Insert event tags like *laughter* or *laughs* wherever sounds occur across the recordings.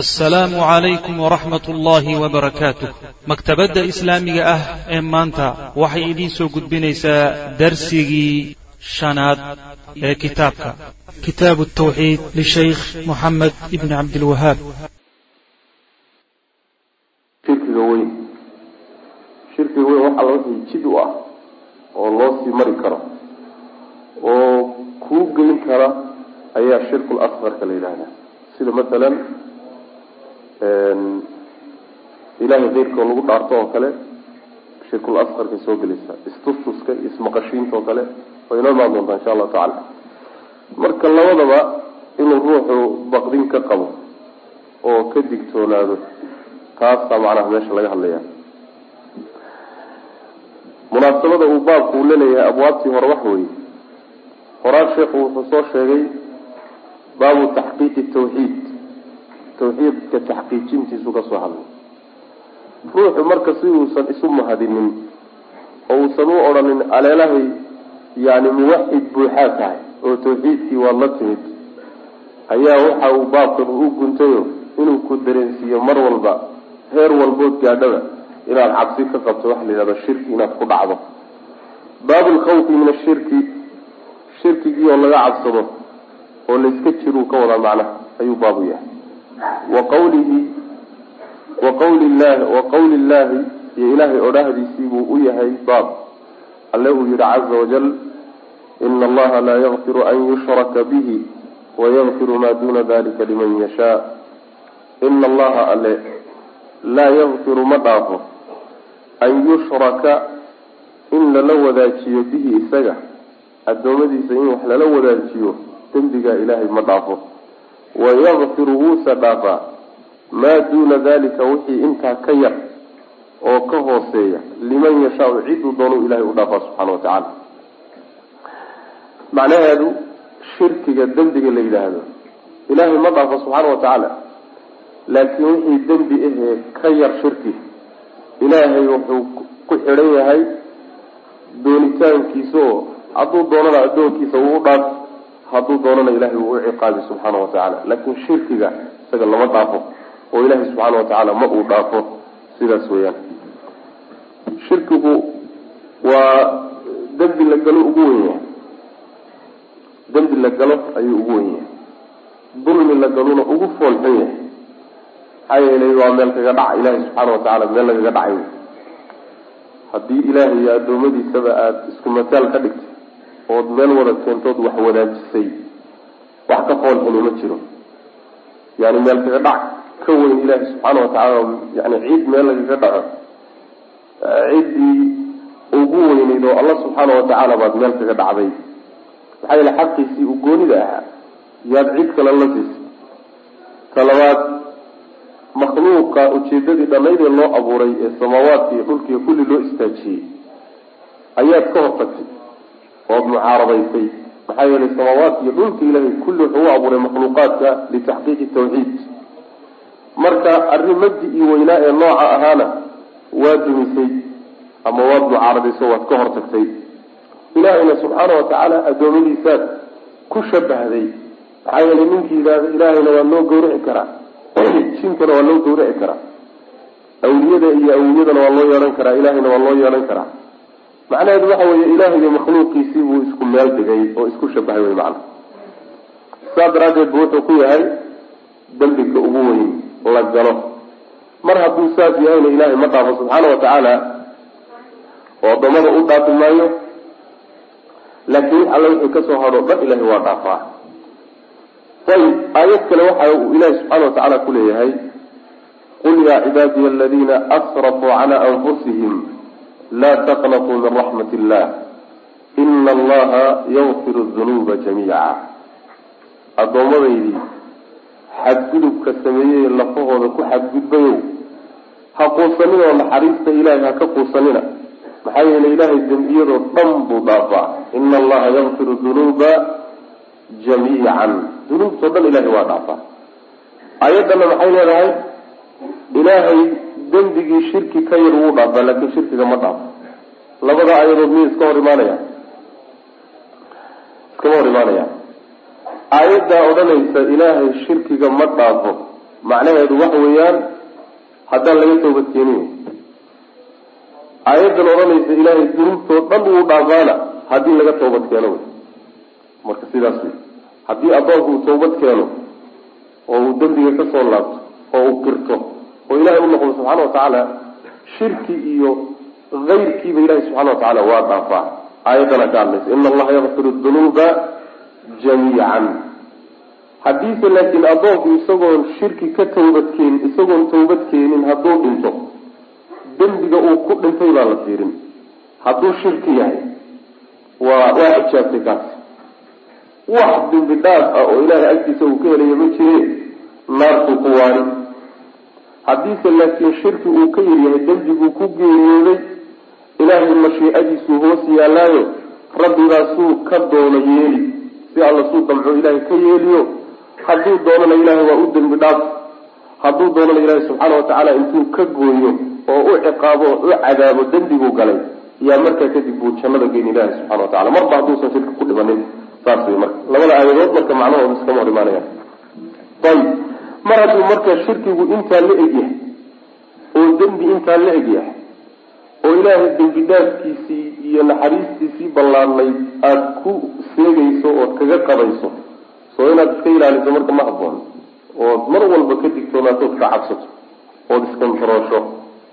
asalaamu calaykum waraxmat ullaahi wabarakaatuh maktabadda islaamiga ah ee maanta waxay idiin soo gudbinaysaa darsigii shanaad ee kitaabka. Kitaabu tawxiid lishaykh moxamed ibni cabdilwahaab shirkiga weyn. Shirkiga weyn waxaa la wixii jid u ah oo loo sii mari karo oo kuu geyn kara ayaa shirkul asqarka la yidhaahdaa. Sida masalan ilahay keyrkoo lagu dhaarto oo kale shirkul asqarkay soo gelaysaa istustuska ismaqashiinta oo kale way inoo imaan doontaa insha allahu tacala marka labadaba inuu ruuxu baqdin ka qabo oo ka digtoonaado taasaa macnaha meesha laga hadlaya. Munaasabada uu baabku uu la leeyahay abwaabtii hore wax weeye. Horaa sheekhu wuxuu soo sheegay baabu taxqiiqi tawxiid tawxiidka taxqiijintiisu ka soo hadlay. Ruuxu marka si uusan isu mahadinin oo uusan u odhanin aleelahay yani muwaxid buuxaa tahay oo tawxiidkii waad la timid ayaa waxa uu baabkan u guntayo inuu ku dareensiiyo mar walba heer walbood gaadhaba inaad cabsi ka qabto waxa la yidhahdo shirki inaad ku dhacdo. Baabu lkhawfi min ashirki shirkigii oo laga cabsado oo layska jiruu ka wadaa macnaha ayuu baabu yahay wa qawlihi wa qawli llahi iyo ilaahay odhahdiisii buu u yahay baab. Alle uu yihi caza wajal ina allaha laa yakfiru an yushraka bihi wayakfiru maa duna dalika liman yashaa ina allaha alle laa yakfiru ma dhaafo an yushraka in lala wadaajiyo bihi isaga addoommadiisa in wax lala wadaajiyo dembigaa ilaahay ma dhaafo wayakfiru wuusa dhaafaa maa duuna dalika wixii intaa ka yar oo ka hooseeya liman yashaau ciduu doonuu ilahay u dhaafaa subxaana watacaala macnaheedu shirkiga dembiga la yidhaahdo ilaahay ma dhaafo subxaana watacaala laakiin wixii dembi ahee ka yar shirki ilaahay wuxuu ku xidhan yahay doonitaankiisa oo hadduu doonana addoonkiisa wuu u dhaaf hadduu doonana ilahay wuu u ciqaabi subxaana wa tacaala. Laakin shirkiga isaga lama dhaafo oo ilahay subxaana wa tacaala ma uu dhaafo. Sidaas weeyaan. Shirkigu waa dembi la galo ugu wen yahay. Dembi la galo ayuu ugu wen yahay. Dulmi la galona ugu foolxun yahay. Maxaa yeelay waa meel kaga dhaca ilahay subxaana wa tacaala meel lagaga dhacay. Haddii ilaahay iyo addoommadiisaba aada isku mataal ka dhigtay ood meel wada keentood wax wadaajisay wax ka foolxuni ma jiro. Yani meel kaga dhac ka weyn ilaahi subxaana watacaala yani ciid meel lagaga dhaco. Ciddii ugu weyneyd oo alla subxaana watacaala baad meel kaga dhacday. Maxaa yeele xaqiisii u goonida ahaa. Yaad cid kale la siisay talabaad makhluuqa ujeedadii dhanayd ee loo abuuray ee samaawaadka iyo dhulka iyo kulli loo istaajiyey ayaad ka hortagtay ood mucaaradaysay maxaa yeelay samaawaadka iyo dhulka ilaahay kulli wuxuu u abuuray makhluuqaadka litaxqiiqi tawxiid. Marka arrin mabdi ii weynaa ee nooca ahaana waa dumisay ama waad mucaaradayso waad ka hortagtay. Ilaahayna subxaana watacaala adoomadiisaad ku shabahday. Maxaa yeelay ninkii yidhaahda ilaahayna waa loo gawrici karaa. *clears throat* Jinkana waa loo gawrici karaa. Awliyada iyo awliyadana waa loo yeehan karaa. Ilaahayna waa loo yeehan karaa macnaheedu waxa weeye ilaahay makhluuqiisii buu isku meel dhigay oo isku shabahay wey macana saa daraaddeed bu wuxuu ku yahay dembiga ugu weyn la galo. Mar hadduu saas yahayna ilaahay ma dhaafo subxaana wa tacaala oo addoommada u dhaafi maayo laakiin alla wixii ka soo hadho dhan ilahay waa dhaafaa. Ayib aayad kale waxa uu ilaahi subxaana wa tacaala ku leeyahay qul yaa cibaadiya aladiina asrafuu cala anfusihim laa taqnatuu min raxmat illah ina allaha yakfiru dunuuba jamiica addoomadaydii xadgudubka sameeyey lafahooda ku xadgudbayow ha quusanina oo naxariista ilaahay ha ka quusanina maxaa yeelay ilaahay dembiyadoo dhan buu dhaafaa ina allaha yakfiru dunuuba jamiican dunuubtao dhan ilahay waa dhaafaa aayaddana maxay leedahay ilaahay dembigii shirki ka yar wuu dhaafaa laakin shirkiga ma dhaafo. Labada aayadood miya iska hor imaanaya. Iskama hor imaanaya. Aayaddaa odhanaysa ilaahay shirkiga ma dhaafo. Macnaheedu waxa weeyaan haddaan laga toobadkeenin aayaddan odhanaysa ilaahay dunuubtoo dhan uu dhaafaana haddii laga toobad keeno wey. Marka sidaas wey. Haddii addoonku uu toobad keeno oo uu dembiga ka soo laabto oo uu qirto oo ilahay u noqdo subxaana watacaala shirki iyo kayrkiiba ilahi subxana watacaala waa dhaafaa. Aayaddana ka hadlaysa ina allaha yakfiru dunuuba jamiican. Haddiise laakiin addoonku isagoon shirki ka tawbadkeenin isagoon tawbad keenin hadduu dhinto dembiga uu ku dhintay baa la fiirin. Hadduu shirki yahay waa waa xijaabtay kaas wax dembi dhaaf ah oo ilaahay agtiisa uu ka helayo ma jire naartuu ku waari haddiise laakiin shirki uu ka yaryahay dembiguu ku geeriyooday ilaahay mashiicadiisuu hoos yaallaayo rabbigaasuu ka doono yeeli. Si alla suu damco ilaahay ka yeeliyo hadduu doonana ilaahay waa u dembi dhaaf. Hadduu doonana ilaahay subxaana watacaala intuu ka gooyo oo u ciqaabo oo u cadaabo dembiguu galay yaa markaa kadib buu jannada geyn ilaahay subxana watacala marba hadduusan shirka ku dhimanin saas wey marka. Labada aayadood marka macnahooda iskama hor imaanayaan ayib mar hadduu marka shirkigu intaa la eg yahay oo dembi intaa la eg yahay oo ilaahay dembi dhaafkiisii iyo naxariistiisii ballaadnayd aada ku seegayso ood kaga qabayso soo inaad iska ilaaliso marka ma haboon ood mar walba ka digtoonaato od ka cabsato ood iskantaroosho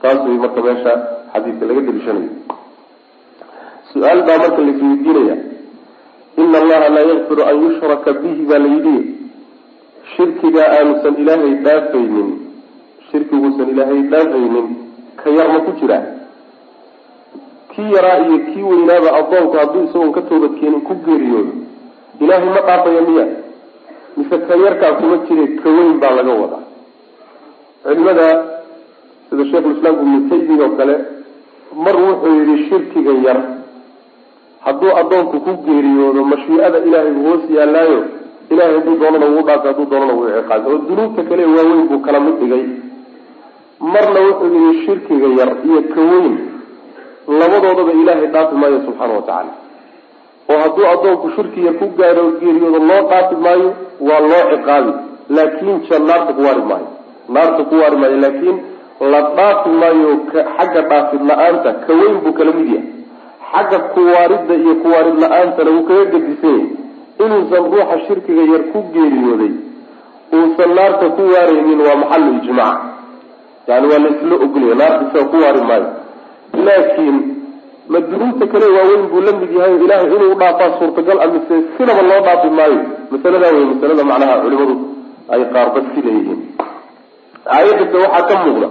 taas way marka meesha xadiidka laga daliishanayo. Su'aal baa marka laisweydiinaya ina allaha laa yakfiru an yushraka bihi baa la yidhi shirkigaa aanusan ilaahay dhaafaynin shirkiguusan ilaahay dhaafaynin ka yar ma ku jiraa kii yaraa iyo kii weynaaba addoonku hadduu isagoon ka toobadkeenin ku geeriyoodo ilaahay ma dhaafaya miya. Mise ka yarkaa kuma jire ka weyn baa laga wadaa. Culimada sida sheikhulislaamku ibnu taymiya oo kale mar wuxuu yihi shirkiga yar hadduu addoonku ku geeriyoodo mashiicada ilaahay hoos yaallaayo ilahay hadduu doonana wuu dhaafay hadduu doonana wuu ciqaabay oo dunuubta kale waaweyn buu kala mid dhigay. Marna wuxuu yihi shirkiga yar iyo ka weyn labadoodaba ilaahay dhaafi maayo subxaana wa tacaala. Oo hadduu addoonku shirki yar ku gaaro geeriyoodo loo dhaafi maayo waa loo ciqaabi. Laakin ja naarta ku waari maayo. Naarta ku waari maayo laakiin la dhaafi maayo xagga dhaafid la'aanta ka weyn buu kala mid yahay. Xagga kuwaaridda iyo kuwaarid la'aantana wuu kaga gadisanyay inuusan ruuxa shirkiga yar ku geeriyooday uusan naarta ku waaraynin waa maxalu ijmaac yani waa laisla ogolaya naarta isaga ku waari maayo. Laakiin ma dunuubta kale waaweyn buu la mid yahay ilaahay inuu dhaafaa suurtagal a mise sinaba loo dhaafi maayo. Masaladaa wey masalada macnaha culimadu ay qaarba si leeyihiin. Aayadata waxaa ka muuqda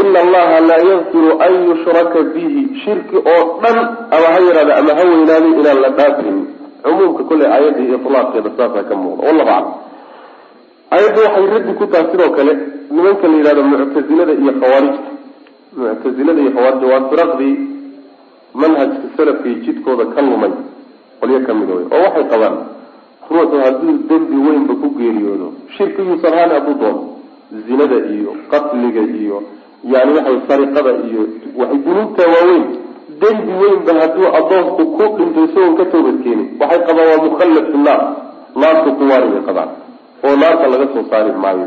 ina allaha laa yakfiru an yushraka bihi. Shirki oo dhan ama ha yaraada ama ha weynaaday inaan la dhaafin cumuumka kolley aayadda iyo ilaaqeeda saasaa ka muuqda. Wallahu aclam aayadda waxay raddi ku tahay sidoo kale nimanka la yidhahdo muctazilada iyo khawaarijta muctazilada iyo khawaarijta waa firaqdii manhajka salafkay jidkooda ka lumay. Qolyo kamida wey oo waxay qabaan ruuxu hadduu dembi weynba ku geeriyoodo shirkiguusan haani hadduu doono zinada iyo qatliga iyo yani waxay sariqada iyo waxay dunuubta dembi weynba hadduu addoonku ku dhinto isagoon ka toobadkeenin waxay qabaan waa mukhallad fi naar. Naarta ku waari bay qabaan oo naarta laga soo saari maayo.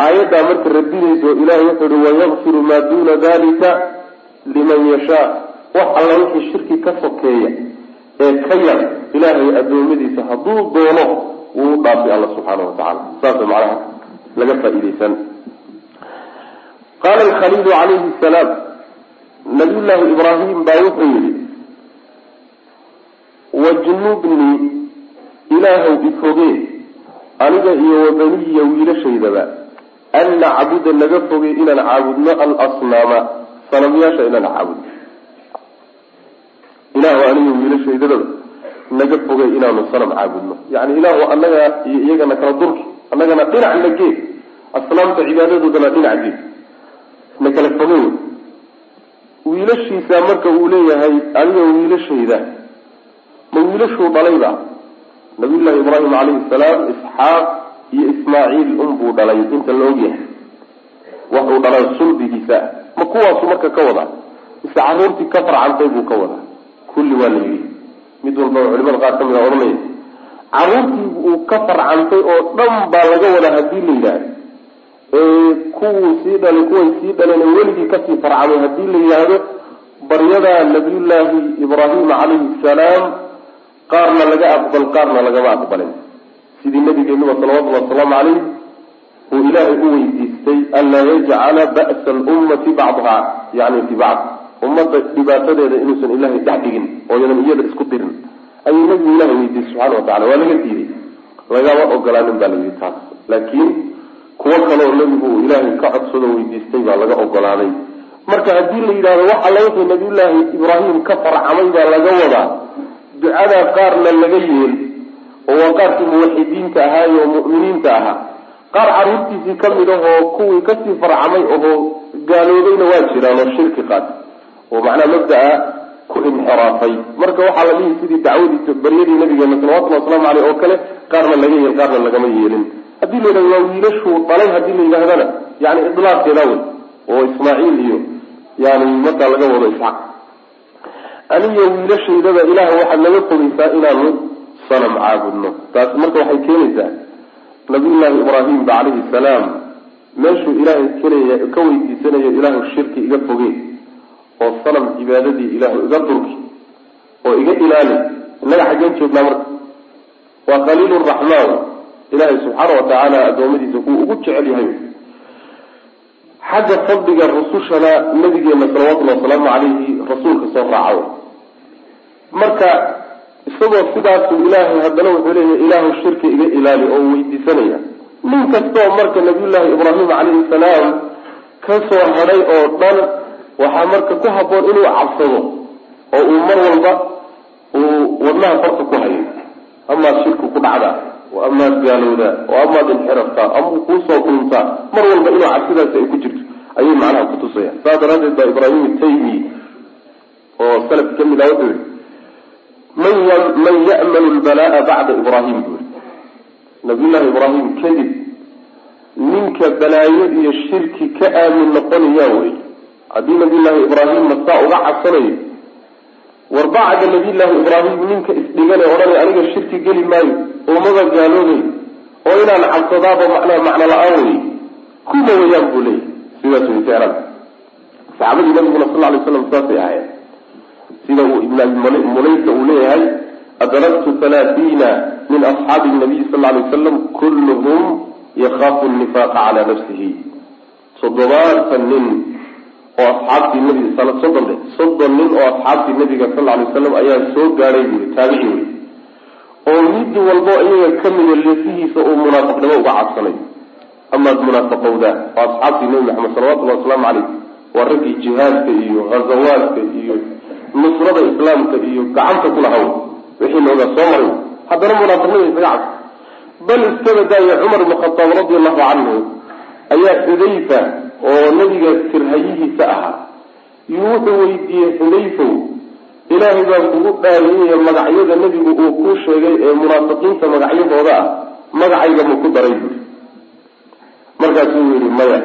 Aayaddaa marka oo ilahay wuxuu ihi wayakfiru maa duuna dalika liman yashaa. Wax alla wixii shirki ka sokeeya ee ka yar ilaahay adoomadiisa hadduu doono wuu u dhaafi alla subxaana wa tacala saasa macnaha laga faa-ideysan qaala alkhaliilu calayhi salaam nabiyullaahi ibraahim baa wuxuu yihi wajnubnii ilaahow ifogee aniga iyo wabaniya wiilashaydaba an nacbuda naga fogey inaan caabudno alasnaama sanamyaasha inaan caabudno. Ilaahu aniga wiilashaydadaba naga fogey inaanu sanam caabudno. Yani ilaahu annaga iyo iyagana kala durki annagana dhinac na gee asnaamta cibaadadoodana dhinac gee na kala fogey wiilashiisa marka uu leeyahay aniga wiilashayda ma wiilashuu dhalayba? Nabiyullahi ibraahim calayhi salaam isxaaq iyo ismaaciil unbuu dhalay inta la ogyahay waxuu dhalay sulbigiisa. Ma kuwaasu marka ka wadaa mise caruurtii ka farcantay buu ka wadaa kulli waa la yidhi. Mid walbaba culimada qaar ka mid a odhanaya caruurtii uu ka farcantay oo dhan baa laga wadaa haddii la yidhaahdo kuwuu sii dhalay kuway sii dhaleen ee weligii ka sii farcamay haddii la yidhaahdo baryada nabiyullaahi ibraahima calayhi salaam qaarna laga aqbal qaarna lagama aqbalin. Sidii nabigeenuba salawatullhi wasalaamu calayh uu ilaahay u weydiistay anlaa yajcala ba'sa alummati bacdaha yani fi bacd ummadda dhibaatadeeda inuusan ilaahay dhex dhigin oo yadan iyada isku dirin ayuu nabigu ilahay weydiistay subxana wa tacala waa laga diiday. Lagama ogolaanin baa la yidhi taas. Laakiin kuwo kaleoo nebigu uu ilaahay ka codsado weydiistay baa laga ogolaaday. Marka haddii la yidhahdo wax alla wixii nabiyullaahi ibraahim ka farcamay baa laga wadaa ducadaa qaarna laga yeel oo waa qaarkii muwaxidiinta ahaayo oo mu'miniinta ahaa. Qaar carruurtiisii ka mid ahoo kuwii ka sii farcamay oo gaaloobayna waa jiraan oo shirki qaatay oo macnaha mabdaa ku inxiraafay. Marka waxaa la dhihi sidii dacwadii baryadii nabigeena salawatullhi waslamu caleyh oo kale qaarna laga yeel qaarna lagama yeelin haddii la yidhahdo waa wiilashuu dhalay haddii la yidhahdana yani idlaaqeeda wey oo ismaaciil iyo yani markaa laga wado isxaaq. Aniyo wiilashaydaba ilaah waxaad naga fogeysaa inaanu sanam caabudno. Taasi marka waxay keenaysaa nabiyullaahi ibraahim ba calayhi salaam meeshuu ilaahay kelaya ka weydiisanayo ilaahu shirki iga fogey oo sanam cibaadadii ilaahu iga durki oo iga ilaali. Innaga xaggeen joognaa marka waa khaliil raxmaan ilaahay subxaana wa tacaala addoommadiisa kuwa ugu jecel yahay. Xagga fadliga rusushana nabigeena salawatullhi wasalaamu calayhi rasuulka soo raaca marka isagoo sidaasu ilaahay haddana wuxuu leeyahay ilaahu shirki iga ilaali oo weydiisanaya. Nin kastoo marka nabiyullaahi ibraahim calayhi salaam ka soo hadhay oo dhan waxaa marka ku habboon inuu cabsado oo uu mar walba uu wadnaha farta ku hayo amaad shirki ku dhacdaa amaad gaalowdaa oo amaad inxiraftaa ama kuusoo dhuntaa mar walba inuu cabsidaasi ay ku jirto. Ayay macnaha kutusaya saas daraaddeed baa ibraahim taymi oo salafki ka mid ah wuxuu yihi man man ya'manu lbalaa'a bacda ibraahim buu yihi nabiyullahi ibraahim kadib ninka balaayo iyo shirki ka aamin noqonayaa wey haddii nabiyullaahi ibraahim masaa uga cabsanayo war bacda nabiyullaahi ibraahim ninka isdhigane odhanay aniga shirki geli maayo oo maba gaaloobay oo inaan cabsadaaba macnaa macno la'aan wey kuma wayaan buu leeyahy sidaas way ficlan saxaabadii nabiguna sal ly slam saasay ahayen sida uu ibn abi mulayka uu leeyahay adraktu halaatiina min asxaabi nabiy sal lay wasalam kulluhum yakaafu nifaaqa calaa nafsihi. Toddobaatan nin oo asxaabtii nabiga soddon de soddon nin oo asxaabtii nabiga sal lay wasalam ayaa soo gaadhay buui taabici wey oo mid walbo iyaga ka mida leesihiisa uu munaafiqnimo uga cabsanay. Amaad munaafaqowdaa waa asxaabtii nebi maxamed salawatullahi wasalaamu caleyh waa raggii jihaadka iyo ghazawaadka iyo nusrada islaamka iyo gacanta ku lahaw. Wixii loogaa soo maray. Haddana munaafiqnima isaga cabsa bal iskaba daaya cumar ibn khataab radi allahu canhu ayaa xudayfa oo nabiga sirhayihiisa ahaa. Iyo wuxuu weydiiyey xudayfow ilaahay baa kugu dhaariyaya magacyada nebigu uu kuu sheegay ee munaafiqiinta magacyadooda ah magacayga ma ku daray buuri markaasuu yihi maya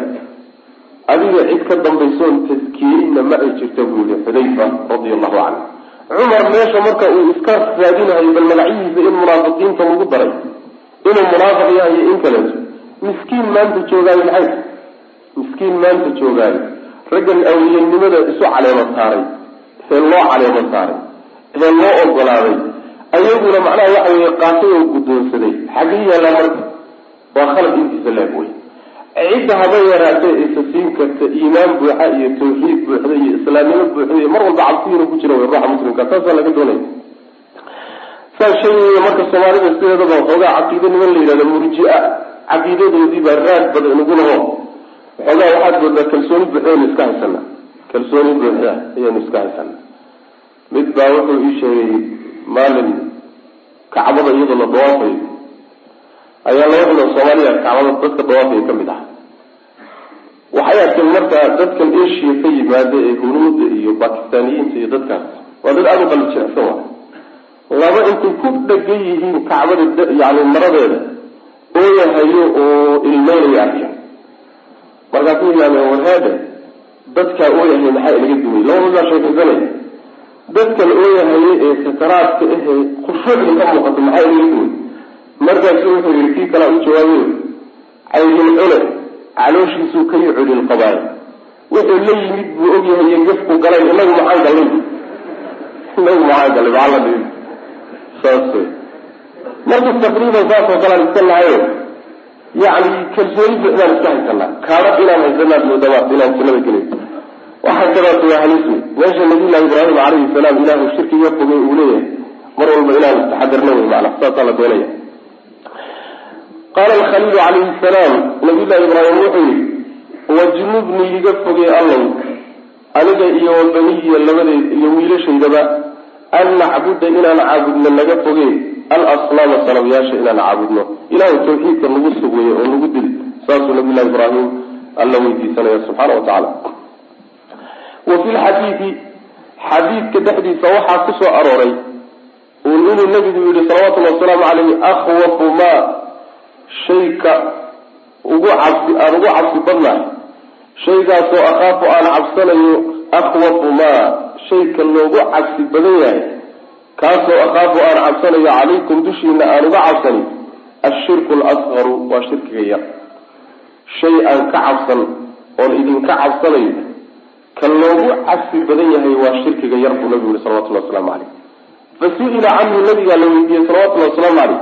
adiga cid ka dambaysoon taskiyeyna ma ay jirta buu yihi xudayfa radia allahu canhu. Cumar meesha marka uu iska raadinahayo bal magacyihiisa in munaafiqiinta lagu daray inuu munaafiq yahay iyo in kaleeto miskiin maanta joogaayo maxay miskiin maanta joogaayo raggan awliyanimada isu caleemo saaray. Ee loo caleemo saaray. Ee loo ogolaaday. Ayaguna macnaha waxa weye qaatay oo guddoonsaday. Xagii yaallaa marka. Waa khalad intiisa leeg wey cidda haba yaraatee isa siin karta iimaan buuxa iyo tawxiid buuxda iyo islaamnimo buuxda iyo mar walba cabsiina ku jira wey ruuxa muslimka. Saasaa laga doonaya saas sheegaya marka soomaalida sideedaba waxoogaa caqiida niman la murji-a caqiidadoodii baa raad badan inagu laho. Waxoogaa waxaad moodaa kalsooni buuxda aynu iska haysana kalsooni buuxda ayaanu iska haysana mid baa wuxuu ii sheegay maalin kacbada iyadoo la dawaafayo ayaa laba xiloo soomaaliya kacbada dadka dawaafaya ka mid ah. Waxay arkeen markaa dadkan asia ka yimaada ee hunuuda iyo bakistaaniyiinta iyo dadkaas. Waa dad aada u qalbi jirecsan wa laba intay ku dhegan yihiin kacbada yani maradeeda ooyahayo oo ilmeynaya arkeen markaasuu yidhahdeen warhaade dadkaa ooyahay maxaa ilaga duway? Labadoodaa sheekaysanaya dadkan ooyahaye ee sakaraadka ahee khushuucda ka muuqato maxaa ilaga duway? Markaasu wuxuu yihi kii kalaa u jawaabayo caydin cune calooshiisuu ka yucudil qabaay. Wuxuu la yimid buu ogyahay gafku galay inagu maxaan galay *laughs* inagu maxaan galay maxaa la saas marka taqriiban saas oo kalean iska nahayo yacni kalsooni buuxdaan iska haysanaa. Kaadha inaan haysanaad moodamaa inaan jannada gelay waxaa kadaas waa halis wey meesha nabiyullahi ibraahim calayhi salaam ilaahu shirkiga fogay uu leeyahay mar walba inaan istaxadarna wey macna saasaa la doonaya. Qaala alkhaliilu calayhi salaam nabiyullahi ibraahim wuxuu yihi wajnubni iga fogey allow aniga iyo wabaniya labadeed iyo wiilashaydaba an nacbuda inaan caabudno naga fogeen alasnaama sanamyaasha inaan caabudno. Ilaahu tawxiidka nagu sugweeye oo nagu dil saasuu nabiyullahi ibraahim alla weydiisanaya subxaana wa tacaala wa fi lxadiidi xadiidka dhexdiisa waxaa ku soo arooray uu inuu nabigu yihi salawatullahi wasalaamu caleyhi akhwafu maa shayka ugu cabsi aan ugu cabsi badnahay. Shaygaasoo akhaafu aan cabsanayo akhwafu maa shayka loogu cabsi badan yahay kaasoo akhaafu aan cabsanayo calaykum dushiina aan uga cabsanin ashirku alasqaru waa shirkiga yar. Shay aan ka cabsan oon idinka cabsanayo ka loogu cabsi badan yahay waa shirkiga yar buu nabigu yihi salawatullahi waslamu caleyh fa su'ila canhu nabigaa la weydiiyey salawatullahi wasalaamu caleyh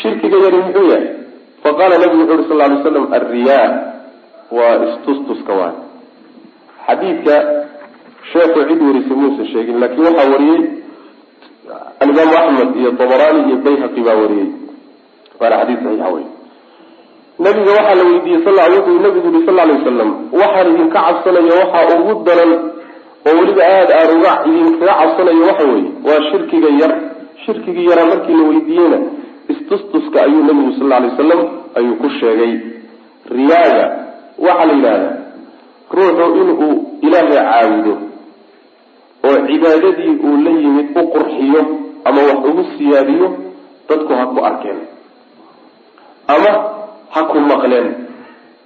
shirkiga yari muxuu yahay? Faqaala nabigu wuxu uhi sal ly slam alriyaa waa istustuska waay. Xadiidka sheekhu cid warisay muusa sheegin laakiin waxaa wariyey alimaamu axmed iyo dabaraani iyo bayhaqi baa wariyey. Waana xadiis saxiixa wey nabiga waxaa la weydiiyey sal wuxuu nabigu yihi sal lay wasalam waxaan idinka cabsanayo waxaa ugu daran oo weliba aada aan uga idinkaga cabsanayo waxa weeye waa shirkiga yar. Shirkigii yaraa markii la weydiiyeyna istustuska ayuu nabigu sal lay wasalam ayuu ku sheegay. Riyaaga waxaa la yidhahdaa ruuxu inuu ilaahay caabudo oo cibaadadii uu la yimid u qurxiyo ama wax ugu siyaadiyo dadku ha ku arkeen. Ama ha ku maqleen.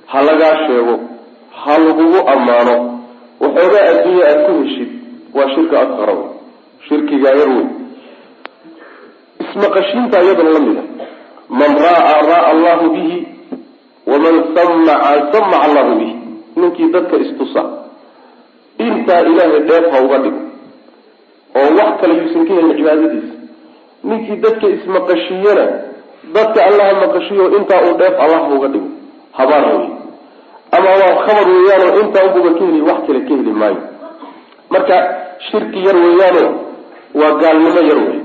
Ha lagaa sheego. Ha lagugu ammaano. Waxoogaa adduunya aada ku heshid waa shirka asqara wey shirkigaa yar wey ismaqashiinta iyadana la mida man ra'aa ra'a allahu bihi. Waman samaca samaca allahu bihi. Ninkii dadka istusa. Intaa ilaahay dheef ha uga dhigo oo wax kale yuusan ka helin cibaadadiisa. Ninkii dadka ismaqashiiyana dadka allaha maqashiyo intaa uu dheef allah ha uga dhigo. Habaar wey ama waa khabar weeyaanoo intaa unbuba ka heli wax kale ka heli maayo. Marka shirki yar weeyaano waa gaalnimo yar wey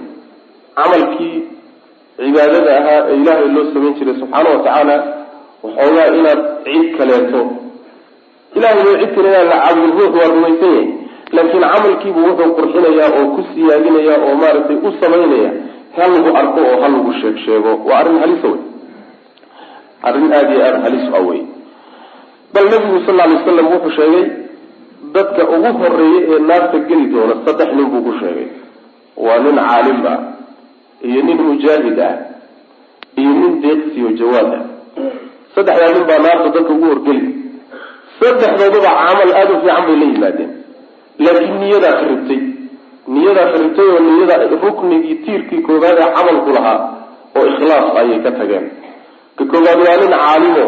camalkii cibaadada ahaa ee ilaahay loo samayn jiray subxaana wa tacaala waxoogaa inaad cid kaleeto. Ilahay way cid kale inaan la caabudin ruux waa rumaysan yahay laakiin camalkiibu wuxuu qurxinayaa oo ku siyaadinaya oo maaragtay u ha lagu arko oo ha lagu sheeg sheego. Waa arrin halisa wey arrin aada iyo aada halis a wey bal nabigu sal alay slam wuxuu sheegay dadka ugu horreeya ee naarta geli doona saddex nin buu ku sheegay. Waa nin caalim ah iyo nin mujaahid ah iyo nin deeqsiyo jawaad ah. Saddexdaa nin baa naarta dadka ugu horgeli. Saddexdoodaba camal aada u fiican bay la yimaadeen laakiin niyadaa kharibtay niyadaa kharibtay oo niyada ruknigii tiirkii koobaad ee camalku lahaa oo ikhlaas ayay ka tageen. Ka koobaad waa nin caalimo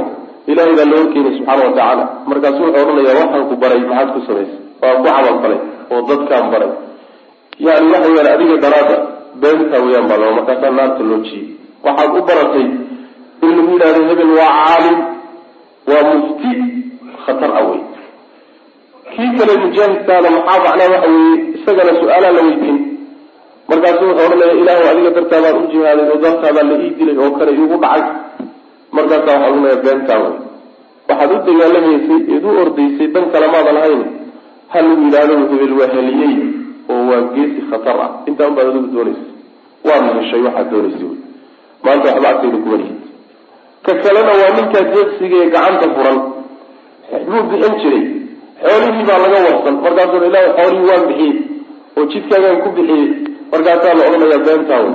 ilahay baa la horkeenay subxaana watacaala markaasu wuxuu odhanayaa waxaan ku baray maxaad ku samaysay waan ku camal falay oo dadkaan baray. Yani waxa weyaan adiga daraada beentaa weyaan baa laba markaasaa naarta loo jiyey waxaad u baratay in lagu yidhahdo hebel waa caalim waa mufti khatar ah wey kii kale mujaahidkaana maxaa macnaa waxa weeye isagana su'aalaa la weydiin. Markaasu wuxuu odhanaya ilaahu adiga dartaabaan u jihaaday oo dartaabaa la ii dilay oo kale iigu dhacay. Markaasaa waxaa odhanaya beentaa wey waxaad u dagaalamaysay eed u ordaysay dan kale maadan lahayn ha lagu yidhaahdo hebel waa heliyey oo waa geesi khatar ah. Intaa un baad adigu doonaysa waadna heshay waxaad doonaysay wey maanta waxba agtayda kuma lihid. Ka kalena waa ninkaa deeqsiga ee gacanta furan. Buu bixin jiray xoolihii baa laga warsan. Markaasuu ilahi xoolihii waan bixiyey. Oo jidkaagaan ku bixiyey. Markaasaa la odhanayaa beentaa wey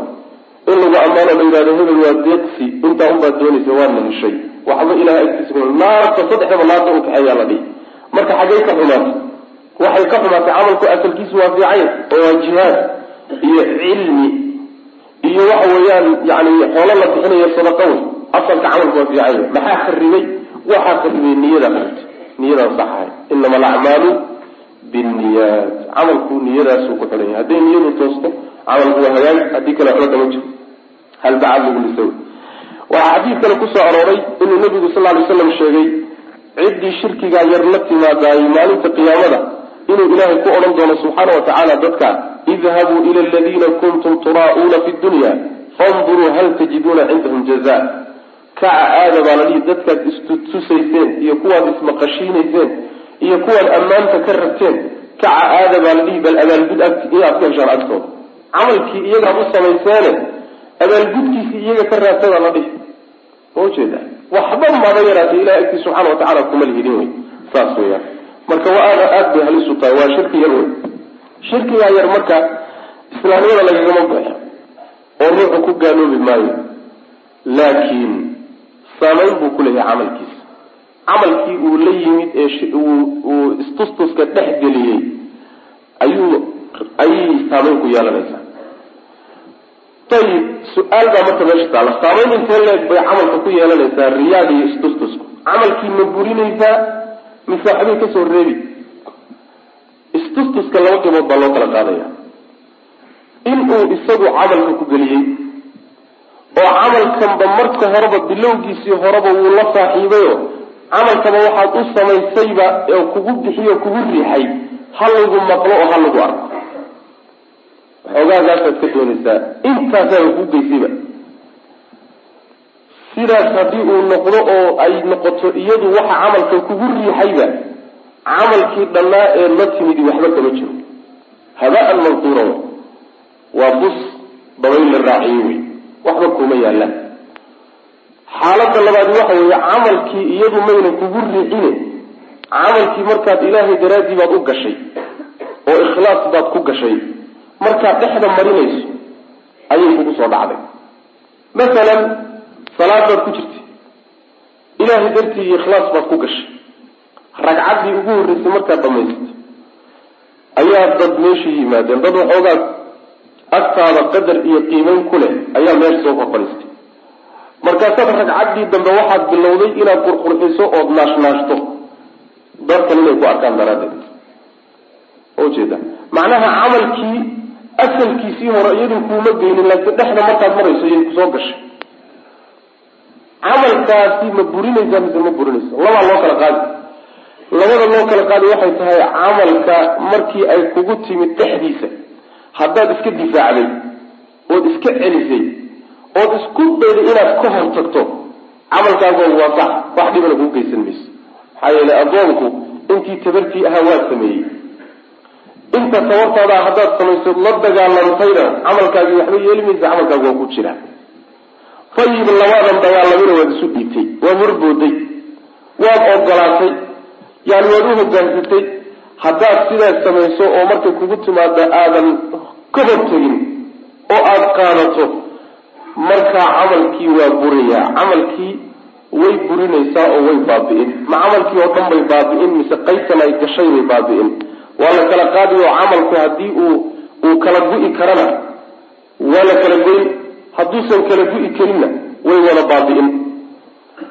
in lagu ammaano la yidhahdo hebel waa deeqsi. Intaa unbaad doonaysa waadna heshay waxba ilahay agtiisa naarta saddexdaba naarta u kaxeeyaa la dhihi. Marka xaggay ka xumaatay waxay ka xumaatay camalku asalkiisu waa fiican oo waa jihaad iyo cilmi iyo waxa weeyaan yani xoolo la bixinayo sadaqa wey asalka camalku waa fiican maxaa kharibay waxaa qaribay niyada niyadaan sax ahay inama alacmaalu binniyaat camalku niyadaasuu ku xidhan yahay hadday niyadu toosto camalku waa hagaag haddii kale waxba kama jiro halbacad lagu lisa waxaa xadiid kale ku soo arooray inuu nabigu sal lay slam sheegay ciddii shirkigaa yar la timaadaayey maalinta qiyaamada inuu ilaahay ku odhan doono subxaana wa tacaala dadka idhabuu ila aladiina kuntum turaa'uuna fi dunya fanduruu hal tajiduuna cindahum jaza kaca aada baa la dhihi dadkaad istutusayseen iyo kuwaad ismaqashiinayseen iyo kuwaad ammaanta ka rabteen kaca aada baa la dhihi bal abaalgud agt inaad ka heshaan agtooda camalkii iyagaad u samayseene abaalgudkiisii iyaga ka raabtadaa la dhihi. Ma ujeeda waxba maba yaraatay ilahay agtii subxaana watacala kuma lihidin wey. Saas weyaan marka waa aada bay halis u tahay waa shirki yar wey. Shirkigaa yar marka islaamnimada lagagama baxo oo ruuxu ku gaaloobi maayo. Laakiin saamayn buu ku leeyahay camalkiisa camalkii uu la yimid ee uu istustuska dhex geliyey ayuu ayay saamayn ku yeelanaysaa. Ayib su'aal baa marka meesha taalla saamayn intee leeg bay camalka ku yeelanaysaa riyaad iyo istustusku. Camalkii ma burinaysaa mise waxbay ka soo reebi. Istustuska laba gabood baa loo kala qaadaya. Inuu isagu camalka ku geliyey oo camalkanba marka horeba bilowgiisii horeba wuu la saaxiibayo camalkaba waxaad u samaysayba oo kugu bixiyo kugu riixay ha lagu maqlo oo ha lagu arko. Waxoogaagaasaad ka doonaysaa intaasaaba kuu geysayba sidaas haddii uu noqdo oo ay noqoto iyadu waxa camalka kugu riixayba camalkii dhannaa ee la timidi waxba kama jiro. Habaan mansuura waa bus dabayl la raaciye wey. Waxba kuma yaallaan xaaladda labaad waxa weeye camalkii iyadu mayna kugu riixine camalkii markaad ilaahay daraaddii baad u gashay oo ikhlaas baad ku gashay markaad dhexda marinayso ayay kugu soo dhacday. Masalan salaad baad ku jirtay ilaahay dartii iyo ikhlaas baad ku gashay ragcaddii ugu horreysay markaad dhamaysatay ayaa dad meesha yimaadeen dad waxoogaa agtaada qadar iyo qiimeyn ku leh ayaa meesha soo korfadhiistay markaasaad ragcaddii dambe waxaad bilowday inaad qurqurxiso ood naashnaashto. Dadkan inay ku arkaan daraaddeed. Ujeeda macnaha camalkii asalkiisii hore iyadu kuuma geynin laakiin dhexda markaad marayso iyay ku soo gashay. Camalkaasi ma burinaysaa mise ma burinaysa labaa loo kala qaadi. Labada loo kala qaadi waxay tahay camalka markii ay kugu timid dhexdiisa. Haddaad iska difaacday ood iska celisay ood isku dayday inaad ka hor tagto camalkaagoogu waa sax wax dhibana kuu geysan mayso maxaa yeelay addoonku intii tabartii ahaa waa sameeyey. Inta tabartaada haddaad samayso la dagaalantayna camalkaagii waxba yeeli maysa camalkaagu waa ku jira. Fayib labaadan dagaalamina waad isu dhiibtay waad horbooday waad ogolaatay yani waad u hogaansatay haddaad sidaas samayso oo markay kugu timaado aadan ka hortegin oo aada qaadato markaa camalkii waa burayaa camalkii way burinaysaa oo way baabi'in. Ma camalkii oo dhan bay baabi'in mise qaybtan ay gashay bay baabi'in. Waa la kala qaadi oo camalku haddii uu uu kala gu'i karana waa la kala goyn. Hadduusan kala gu'i karinna way wada baabi'in.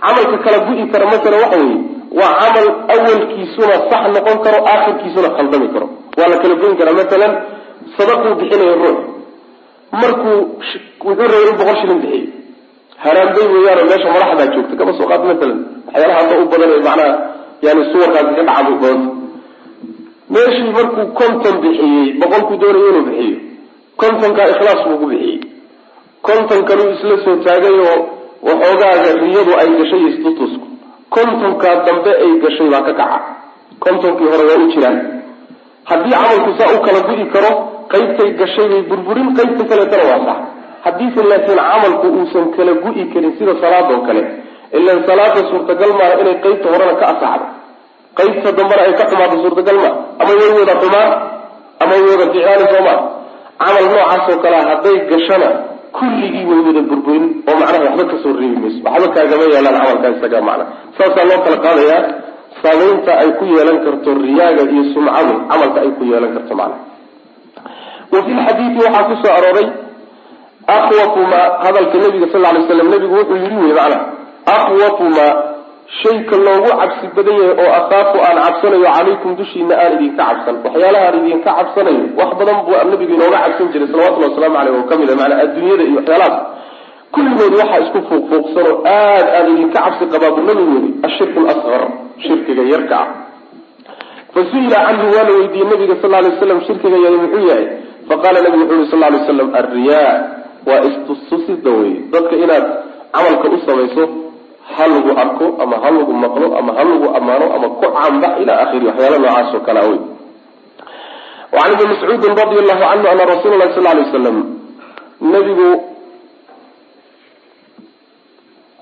Camalka kala gu'i kara masala waxa weeye waa camal awalkiisuna sax noqon karo aakhirkiisuna khaldami karo. Waa la kala goyn karaa masalan sadaquu bixinayo ruux markuu wuxuu rabay boqol shilin bixiyo haraambay weeyaanoo meesha madaxdaa joogta kaba soo qaad masalan waxyaalaha hadda u badan ee macnaha yani suwarkaasi ka dhaca bay badanta meeshii markuu konton bixiyey boqolkuu doonayo inuu bixiyo. Kontonkaa ikhlaas buu ku bixiyey. Kontonkanuu isla soo taagay oo waxoogaaga riyadu ay gashay istutusku. Kontonkaa dambe ay gashay baa ka kaca. Kontonkii hore waa u jiraan. Haddii camalku saa u kala gudi karo qaybtay gashay bay burburin qaybta kaleetana waa sax. Haddiise laakiin camalku uusan kala gu'i karin sida salaadoo kale ilan salaada suurtagal maaha inay qaybta horena ka asaxdo. Qaybta dambena ay ka xumaato suurtagal maa ama way wada xumaan ama way wada ficlaani sooma. Camal noocaasoo kalea hadday gashana kulligii way wada burburin oo macnaha waxba ka soo reebi mayso. Waxba kaagama yeelaan camalkaa macna. Saasaa loo kala qaadayaa saamaynta ay ku yeelan karto riyaaga iyo sumcadu camalka ay ku yeelan karto macna wa fi lxadiidi waxaa ku soo arooray akhwafuma hadalka nabiga sal lay slam nabigu wuxuu yidhi wey macna akhwafuma shayka loogu cabsi badan yahay oo akaafu aan cabsanayo calaykum dushiina aan idinka cabsan. Waxyaalaha aan idinka cabsanayo wax badan buu nabigu inooga cabsan jiray salawatullhi wasalaamu caleyh oo ka mid a maanaa adduunyada iyo waxyaalahaas kulligood waxaa isku fuuqfuuqsan oo aad aan idinka cabsi qabaa buu nabigu yiri ashirku lasqar shirkiga yarka ah. Fa su'ila canhu waa la weydiiyey nabiga sal lay slam shirkiga yari muxuu yahay faqala nabigu wuxuu yiri sal lay slam alriyaa waa istustusida wey dadka inaad camalka u samayso ha lagu arko ama ha lagu maqlo ama ha lagu ammaano ama ku caanbax ila akhiri waxyaala noocaas oo kalea wey wacan ibni mascuudin radi allahu canhu ana rasuula lahi sal lay slam nabigu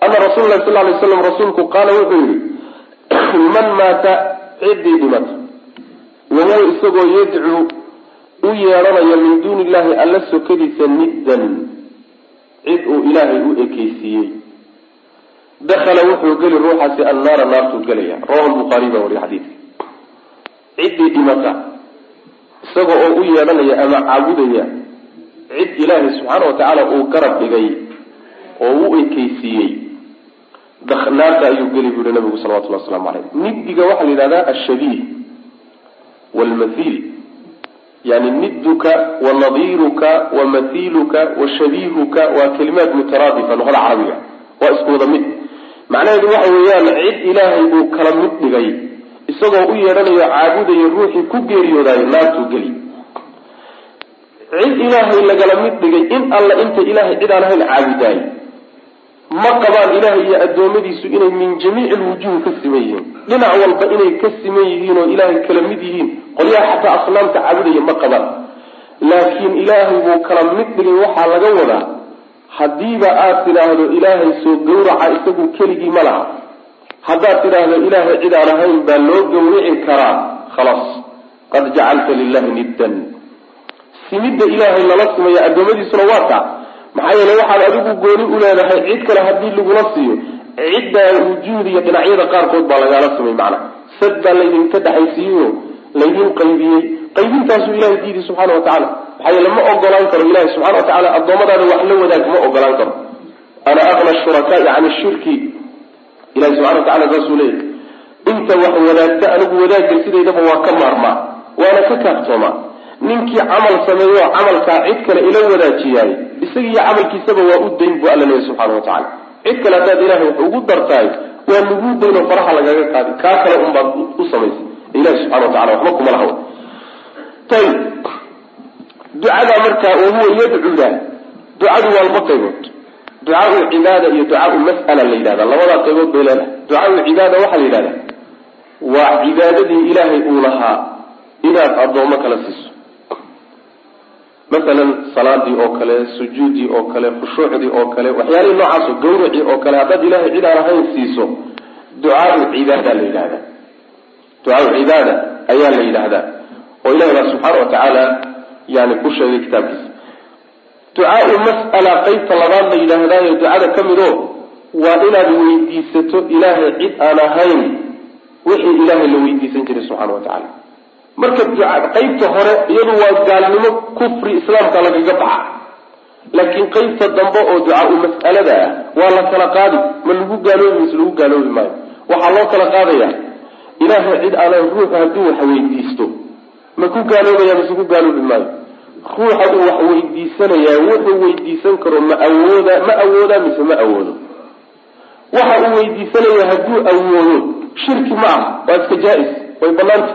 ana rasuula lahi sal lay slam rasuulku qaala wuxuu yihi man maata ciddii dhimata wahuwa isagoo yadcuu u yeedhanaya min duuni illahi alla sokadiisa niddan cid uu ilaahay u ekeysiiyey dakhala wuxuu geli ruuxaasi annaara naartuu gelaya rawahu lbukhaariy baa wariya xadiidka. Ciddii dhimata isaga oo u yeedhanaya ama caabudaya cid ilaahay subxaana watacaala uu garab dhigay oo u ekeysiiyey naarta ayuu geli bu yihi nabigu salawatullah waslamu caleyh niddiga waxaa la yidhahdaa ashabiih wlmathiil yani niduka wa nadiiruka wa mathiiluka wa shabiihuka waa kalimaat mutaraadifa luqada carabiga waa isku wada mid. Macnaheedu waxa weeyaan cid ilaahay uu kala mid dhigay isagoo u yeedhanayo caabudayo ruuxii ku geeriyoodayo naartuu geli. Cid ilaahay lagala mid dhigay in alla inta ilaahay cid aan ahayn caabudaay ma qabaan ilaahay iyo addoommadiisu inay min jamiici lwujuhi ka siman yihiin. Dhinac walba inay ka siman yihiin oo ilaahay kala mid yihiin qolyaha xataa asnaamta caabudaya ma qabaan. Laakiin ilaahay buu kala mid dhigay waxaa laga wadaa haddiiba aad tidhaahdo ilaahay soo gawraca isagu keligii ma laha. Haddaad tidhaahdo ilaahay cid aan ahayn baa loo gawrici karaa khalaas qad jacalta lilahi niddan. Simidda ilaahay lala simaya addoommadiisuna waa taa maxaa yeele waxaad adigu gooni u leedahay cid kale haddii lagula siiyo ciddaa wujuud iyo dhinacyada qaarkood baa lagaala simay macna. Sad baa laydinka dhexaysiiyeyo laydin qaybiyey. Qaybintaasuu ilahay diiday subxaana wa tacala maxaa yeele ma ogolaan karo ilahi subxana wa tacala addoommadaada wax la wadaag ma ogolaan karo. Ana aqna shurakaai can shirki. Ilahi subxana wa tacala saasuu leeyahy inta wax wadaagta anigu wadaagga sidaydaba waa ka maarmaa waana ka kaaftoomaa ninkii camal sameeyo camalkaa cid kale ila wadaajiyaay isagiiyo camalkiisaba waa u dayn buu alla leeyahy subxana wa tacala cid kale haddaad ilahay wax ugu dartahay waa lagu dayn oo faraha lagaga qaadi kaa kale unbaad u samaysay. Ilahi subxana wa tacala waxba kuma lahaw ayib ducadaa markaa wahuwa yadcuda ducadu waa laba qaybood. Ducaau cibaada iyo ducaau mas'ala la yidhahda. Labadaa qaybood bay leedahay. Ducaau cibaada waxaa la yidhahda waa cibaadadii ilaahay uu lahaa inaad addoommo kala siiso masalan salaadii oo kale sujuuddii oo kale khushuucdii oo kale waxyaalihii noocaasoo gawracii oo kale haddaad ilaahay cid aan ahayn siiso ducaau cibaada la yidhahda ducaau cibaada ayaa la yidhaahdaa. Oo ilahi baa subxaana wa tacaala yani ku sheegay kitaabkiisa ducaau mas'ala qeybta labaad la yidhaahdaayo ducada ka mid o waa inaad weydiisato ilaahay cid aan ahayn wixii ilaahay la weydiisan jiray subxana wa tacaala marka qeybta hore iyadu waa gaalnimo kufri islaamka lagaga baxa. Laakiin qeybta dambe oo ducaau mas'alada ah waa la kala qaadi. Ma lagu gaaloobi mise lagu gaaloobi maayo. Waxaa loo kala qaadaya ilaahay cid aanan ruuxu hadduu wax weydiisto. Ma ku gaaloobaya mise ku gaaloobi maayo. Ruuxa uu wax weydiisanayaa wuxuu weydiisan karo ma awooda ma awoodaa mise ma awoodo. Waxa uu weydiisanaya hadduu awoodo shirki ma ah waa iska jaa-is way banaanta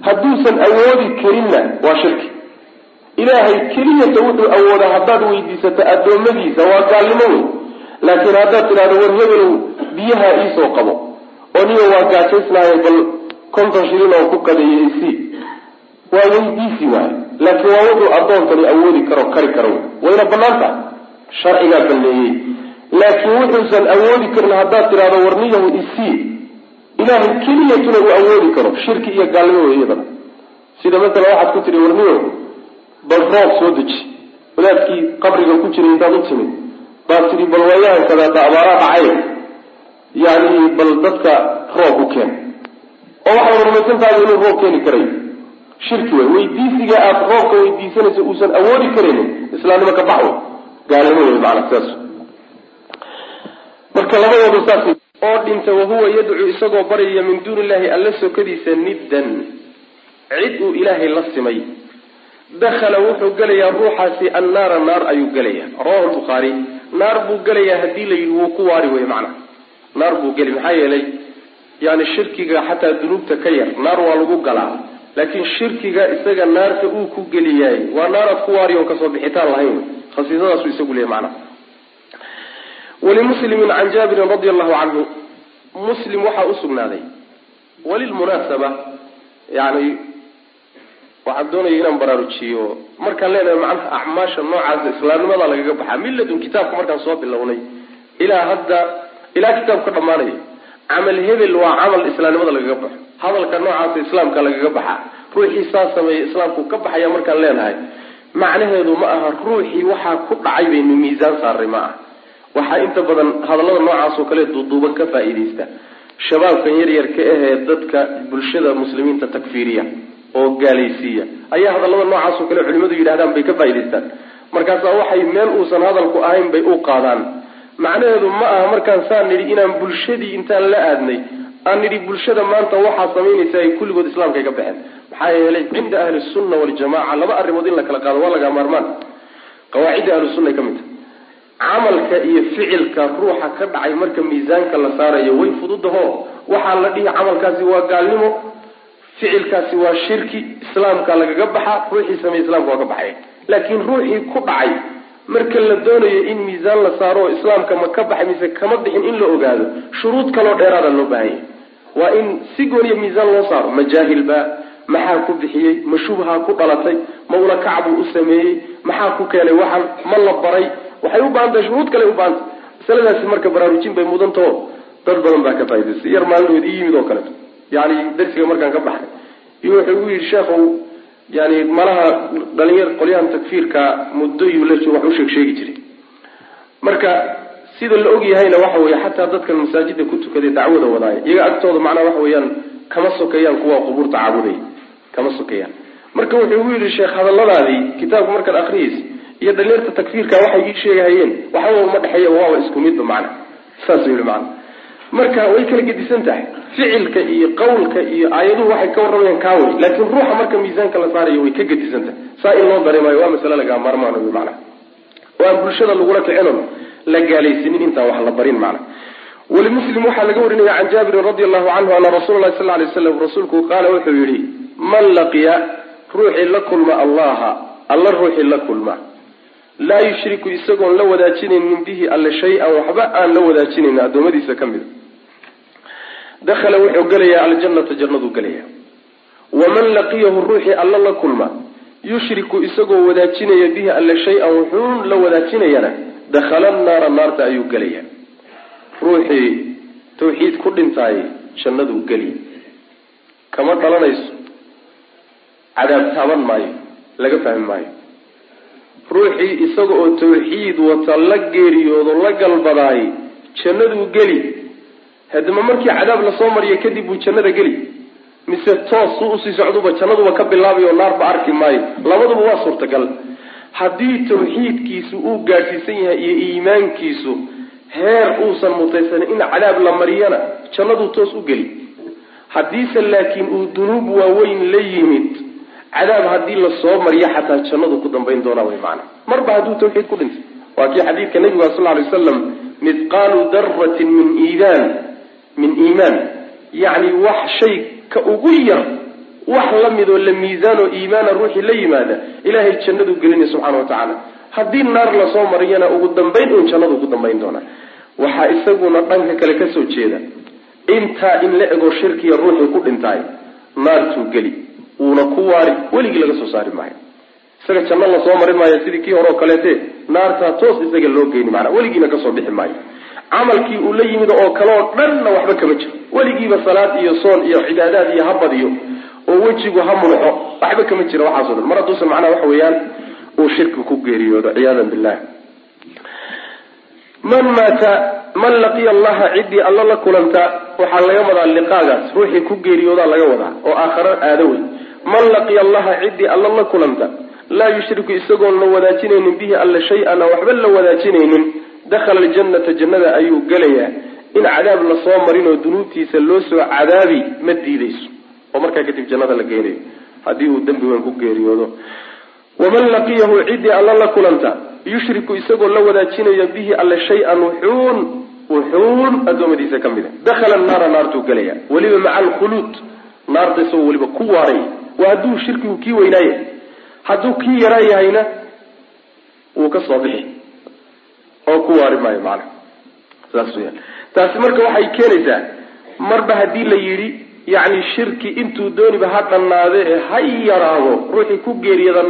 hadduusan awoodi karinna waa shirki. Ilaahay keliyata wuxuu awoodaa haddaad weydiisato addoommadiisa waa gaalnimo wey laakiin haddaad tidhahdo war biyaha iisoo qabo. Oo niyo waa gaajaysnaayo bal konton shilin oo ku qadeeya isi waa weydiisi waayo laakiin waa wuxuu addoonkani awoodi karo kari karo. Wayna bannaan tahay sharcigaa baneeyey laakiin wuxuusan awoodi karin haddaad tidhahdo warniyahu isii ilaahay keliyatuna uu awoodi karo shirki iyo gaalnimo wey iyadana. Sida masala waxaad ku tihi warniyo bal roob soo deji. Wadaadkii qabriga ku jiray intaad u timid baad tidhi bal waayahankadaata abaaraa dhacay yani bal dadka roob u keen. Oo waxaad rumaysantahay inuu roob keeni karay. Shirki wey weydiisiga aada roobka weydiisanaysa uusan awoodi karaynin islaamnimo ka bax wey gaalnimo wey maana sidaas marka labadooda saas oo dhinta wahuwa yadcuu isagoo baryaya min duuni illahi alla sokadiisa niddan. Cid uu ilaahay la simay. Dakhala wuxuu gelayaa ruuxaasi annaara naar ayuu gelayaa. Rawahu lbukhaari naar buu gelayaa haddii la yidhi wuu ku waari wey macna. Naar buu geli maxaa yeelay? Yani shirkiga xataa dunuubta ka yar naar waa lagu galaa. Laakiin shirkiga isaga naarta uu ku geliyaay waa naaraad ku waari oon ka soo bixitaan lahayn. Khasiisadaasu isagu leeyahy macna walimuslimin can jaabirin radia allahu canhu muslim waxaa usugnaaday walilmunaasaba yani waxaan doonaya inaan baraarujiyo markaan leenahay macnaha acmaasha noocaasa islaamnimada lagaga baxaa milladun kitaabka markaan soo bilownay ilaa hadda ilaa kitaabka dhamaanaya camal hebel waa camal islaamnimada lagaga baxo hadalka noocaasa islaamka lagaga baxaa ruuxii saa sameeya islaamku ka baxaya markaan leenahay macnaheedu ma aha ruuxii waxaa ku dhacay baynu miisaan saaray ma aha waxaa inta badan hadallada noocaas oo kale duuduuban ka faa'iidaysta. Shabaabkan yaryar ka ahee dadka bulshada muslimiinta takfiiriya oo gaalaysiiya. Ayaa hadallada noocaas oo kale culimadu yidhahdaan bay ka faa'idaystaan markaasaa waxay meel uusan hadalku ahayn bay u qaadaan. Macnaheedu ma aha markaan saa nidhi inaan bulshadii intaan la aadnay. Aan nidhi bulshada maanta waxaa samaynaysa ay kulligood islaamkay ka baxeen. Maxaa yeelay cinda ahli sunna waljamaca laba arrimood in la kala qaado waa laga maarmaan. Qawaacidda ahlusunna ka mid tahay camalka iyo ficilka ruuxa ka dhacay marka miisaanka la saarayo way fududaho waxaa la dhihi camalkaasi waa gaalnimo ficilkaasi waa shirki islaamka lagaga baxa ruuxii sameeye islamka waa ka baxay. Laakiin ruuxii ku dhacay marka la doonayo in miisaan la saaro islaamka ma ka baxay mise kama bixin in la ogaado shuruud kaloo dheeraada loo baahanya waa in si gooniya miisaan loo saaro ma jaahilba maxaa ku bixiyey ma shubhaa ku dhalatay ma ula kacbuu u sameeyey maxaa ku keenay waxan ma la baray waxay u baahan tahay shuruud kale u baahantay. Masaladaasi marka baraarujin bay mudantao dad badan baa ka faa'idaystay yar maalinood ii yimid oo kaleeto yani darsiga markaan ka baxay. Iyo wuxuu u yidhi sheekhow yani malaha dhalinyar qolyahan takfiirka muddoyuu la wax u sheeg sheegi jiray marka sida la og yahayna waxa weeye xataa dadkan masaajida ku tukaday dacwada wadaaya. Iyaga agtooda macnaha waxa weeyaan kama sokeeyaan kuwa qubuurta caabuday. Kama sokeeyaan marka wuxuu ugu yidhi sheekh hadalladaadii kitaabku markaad akriyaysa iyo dhalinyarta takfiirka waxay ii sheegahayeen waxba uma dhexeeya waaba isku midba macna. Saasuu yihi macna. Marka way kala gedisan tahay ficilka iyo qawlka iyo aayaduhu waxay ka warramayaan kaawey laakiin ruuxa marka miisaanka la saarayo way ka gedisan tahay. Saa in loo dareemayo waa masale lagaa maarmaan wy macna. Oo bulshada lagula kicinon la gaalaysanin intaan wax la barin macna. Walimuslim waxaa laga warinaya can jaabirin radi allahu canhu ana rasuula lahi sal lay slam rasuulku qaala wuxuu yihi man laqiya ruuxii la kulma allaha alla ruuxii la kulma laa yushriku isagoon la wadaajinaynin bihi alle shay-an waxba aan la wadaajinayn addoommadiisa ka mida dakhala wuxuu gelayaa aljannata jannaduu gelaya waman laqiyahu ruuxii alla la kulma yushriku isagoo wadaajinaya bihi alle shay-an wuxuun la wadaajinayana dakhala naara naarta ayuu gelaya ruuxii tawxiid ku dhintaay jannaduu geli kama dhalanayso cadaab taaban maayo laga fahmi maayo ruuxii isaga oo tawxiid wata la geeriyoodo la galbadaay jannaduu geli. Haddama markii cadaab la soo mariyo kadib buu jannada geli. Mise toos su u sii socduba jannaduba ka bilaabayo naarba arki maayo. Labaduba waa suurtagal. Haddii tawxiidkiisu uu gaadhsiisan yahay iyo iimaankiisu heer uusan mutaysanin in cadaab la mariyana jannaduu toos u geli. Haddiise laakiin uu dunuub waaweyn la yimid cadaab haddii la soo mariyo xataa jannadu ku dambayn doonaa way maana marba hadduu tawxiid ku dhintay. Waa kii xadiidka nabiga sal lay wasalam mithqaalu daratin min iimaan min iimaan. Yacni wax shay ka ugu yar wax la midoo la miisaanoo iimaana ruuxii la yimaada ilaahay jannaduu gelinaya subxana wa tacaala. Haddii naar la soo mariyana ugu dambayn uun jannadu ku dambayn doonaa. Waxaa isaguna dhanka kale ka soo jeeda intaa in la ego shirkiya ruuxii ku dhintaay naartuu geli wuuna ku waari weligii laga soo saari maayo. Isaga janno la soo marin maayo sidii kii hore oo kaleete naartaa toos isaga loo geyni maanaa weligiina ka soo bixi maayo. Camalkii uu la yimid oo kaleoo dhanna waxba kama jiro. Weligiiba salaad iyo soon iyo cibaadaad iyo habadiyo oo wejigu ha munuxo waxba kama jira waxaaso dhan. Mar hadduusan macnaha waxa weeyaan uu shirki ku geeriyoodo ciyaadan billah man maata man laqiya allaha ciddii alla la kulanta waxaa laga wadaa liqaagaas ruuxii ku geeriyoodaa laga wadaa oo aakharo aado wey man laqiya allaha ciddii alla la kulanta laa yushriku isagoon la wadaajinaynin bihi alle shay-an waxba la wadaajinaynin dakhala aljannata jannada ayuu gelayaa. In cadaab la soo marin oo dunuubtiisa loo soo cadaabi ma diidayso. Oo markaa kadib jannada la geynayo haddii uu dembi weyn ku geeriyoodo. Waman laqiyahu ciddii alla la kulanta yushriku isagoo la wadaajinaya bihi alle shay-an wuxuun wuxuun addoommadiisa ka mida dakhala naara naartuu gelaya weliba maca alkhuluud naarta isagoo weliba ku waaray waa hadduu shirkigu kii weynaaye. Hadduu kii yaraa yahayna wuu ka soo bixi. Oo ku waari maayo macana saas weyaan taasi marka waxay keenaysaa marba haddii la yidhi yacni shirki intuu dooniba ha dhannaade ee ha yaraado ruuxii ku geeriyada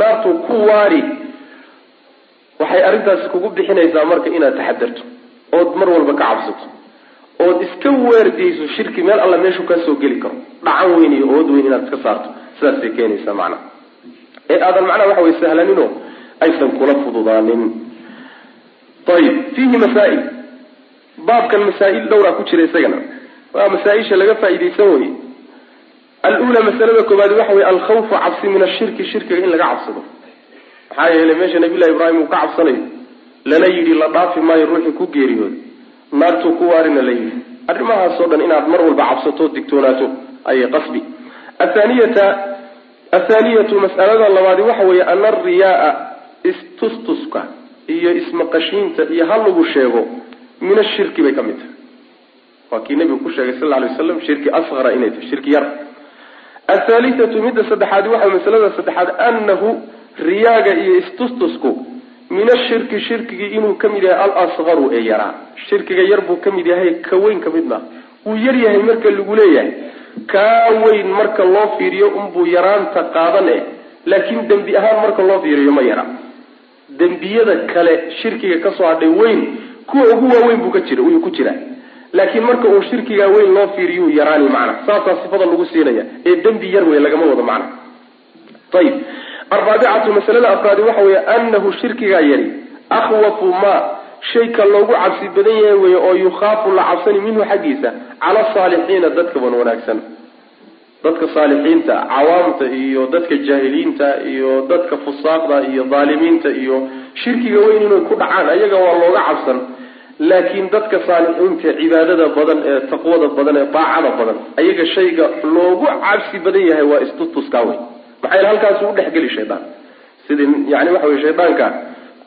naartuu ku waari waxay arrintaasi kugu bixinaysaa marka inaad taxadarto ood mar walba ka cabsato ood iska weerdiyeyso shirki meel alla meeshuu kaa soo geli karo dhacan weyn iyo ood weyn inaad iska saarto. Sidaasay keenaysaa macnaha ee aadan macnaha waxa way sahlaninoo aysan kula fududaanin. Ayib fiihi masaa'il. Baabkan masaa'il dhowraa ku jira isagana. Waa masaa-isha laga faa'iidaysan weye alula masalada koobaad waxa weye alkhawfu cabsi min ashirki shirkiga in laga cabsado. Maxaa yeelay meesha nabiyllahi ibraahim uu ka cabsanayo lana yidhi la dhaafi maayo ruuxii ku geeriyooda naartuu ku waarina la yidhi. Arrimahaasoo dhan inaad mar walba cabsato digtoonaato ayay qasbi. Athaniyata athaaniyatu mas'alada labaadi waxa weeye ana ariyaaa istustuska iyo ismaqashiinta iyo ha lagu sheego min ashirki bay ka mid tahay. Waa kii nabigu ku sheegay sal alay waslam shirki asqara inay tahay shirki yar. Athaalithatu midda saddexaadi waxa masalada saddexaad anahu riyaaga iyo istustusku min ashirki shirkigii inuu ka mid yahay alasqaru ee yaraa. Shirkiga yar buu ka mid yahay ka weyn ka mid maa wuu yar yahay marka lagu leeyahay kaa weyn marka loo fiiriyo unbuu yaraanta qaadan eh laakiin dembi ahaan marka loo fiiriyo ma yara. Dembiyada kale shirkiga ka soo hadhay weyn kuwa ugu waaweyn buu ka jira wuu ku jiraa laakiin marka uu shirkigaa weyn loo fiiriyuu yaraani macna. Saasaa sifada lagu siinaya ee dembi yar wey lagama wado macna. Ayib araabicatu masalada afraadi waxa weeye anahu shirkigaa yari akhwafu ma shayka loogu cabsi badan yahay wey oo yukhaafu la cabsani minhu xaggiisa cala asaalixiina dadka wan wanaagsan dadka saalixiinta cawaamta iyo dadka jaahiliinta iyo dadka fusaaqda iyo dhaalimiinta iyo shirkiga weyn inay ku dhacaan ayaga waa looga cabsan. Laakiin dadka saalixiinta cibaadada badan ee taqwada badan ee daacada badan ayaga shayga loogu cabsi badan yahay waa istutuskaa wey maxaa yeel halkaasu udhexgeli shaydaan sidii yani waxa wey shaydaanka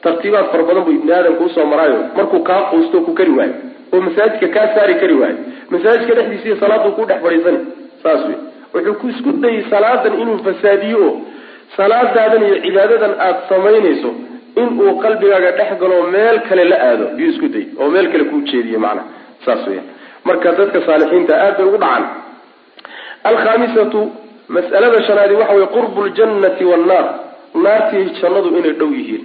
tartiibaad fara badan buu ibni aadamka u soo maraayo. Markuu kaa quusto ku kari waayo. Oo masaajidka kaa saari kari waayo. Masaajidka dhexdiisiiyo salaaduu ku dhex fadhiisani. Saas wey wuxuu ku isku dayay salaadan inuu fasaadiyo. Oo salaadaadan iyo cibaadadan aada samaynayso inuu qalbigaaga dhex galo meel kale la aado. Yuu isku day oo meel kale kuu jeediye macnaha saas weya marka dadka saalixiinta aad bay ugu dhacaan. Alkhamisatu mas'alada shanaadi waxa weye qurbu ljannati wannaar naartii jannadu inay dhow yihiin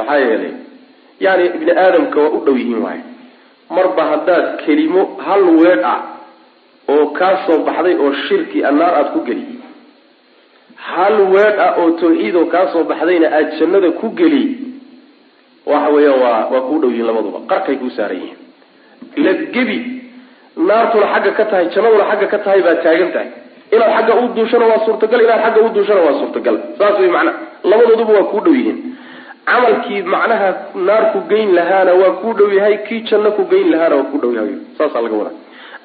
maxaa yeelay yani ibni aadamka waa u dhow yihiin waayo. Marba haddaad kelimo hal weedh ah oo kaa soo baxday oo shirki a naar aada ku geli hal weedh ah oo tawxiid oo kaa soo baxdayna aada jannada ku geli waxa weeya waa waa kuu dhow yihiin labaduba. Qarkay kuu saaran yihiin. Ila gebi naartuna xagga ka tahay jannaduna xagga ka tahay baad taagan tahay. Inaad xagga u duushana waa suurtagal inaad xagga u duushana waa suurtagal. Saas way macnaha labadooduba waa kuu dhow yihiin camalkii macnaha naar ku geyn lahaana waa kuu dhow yahay kii janno ku geyn lahaana waa kuu dhow yahay. Saasaa laga wadaa.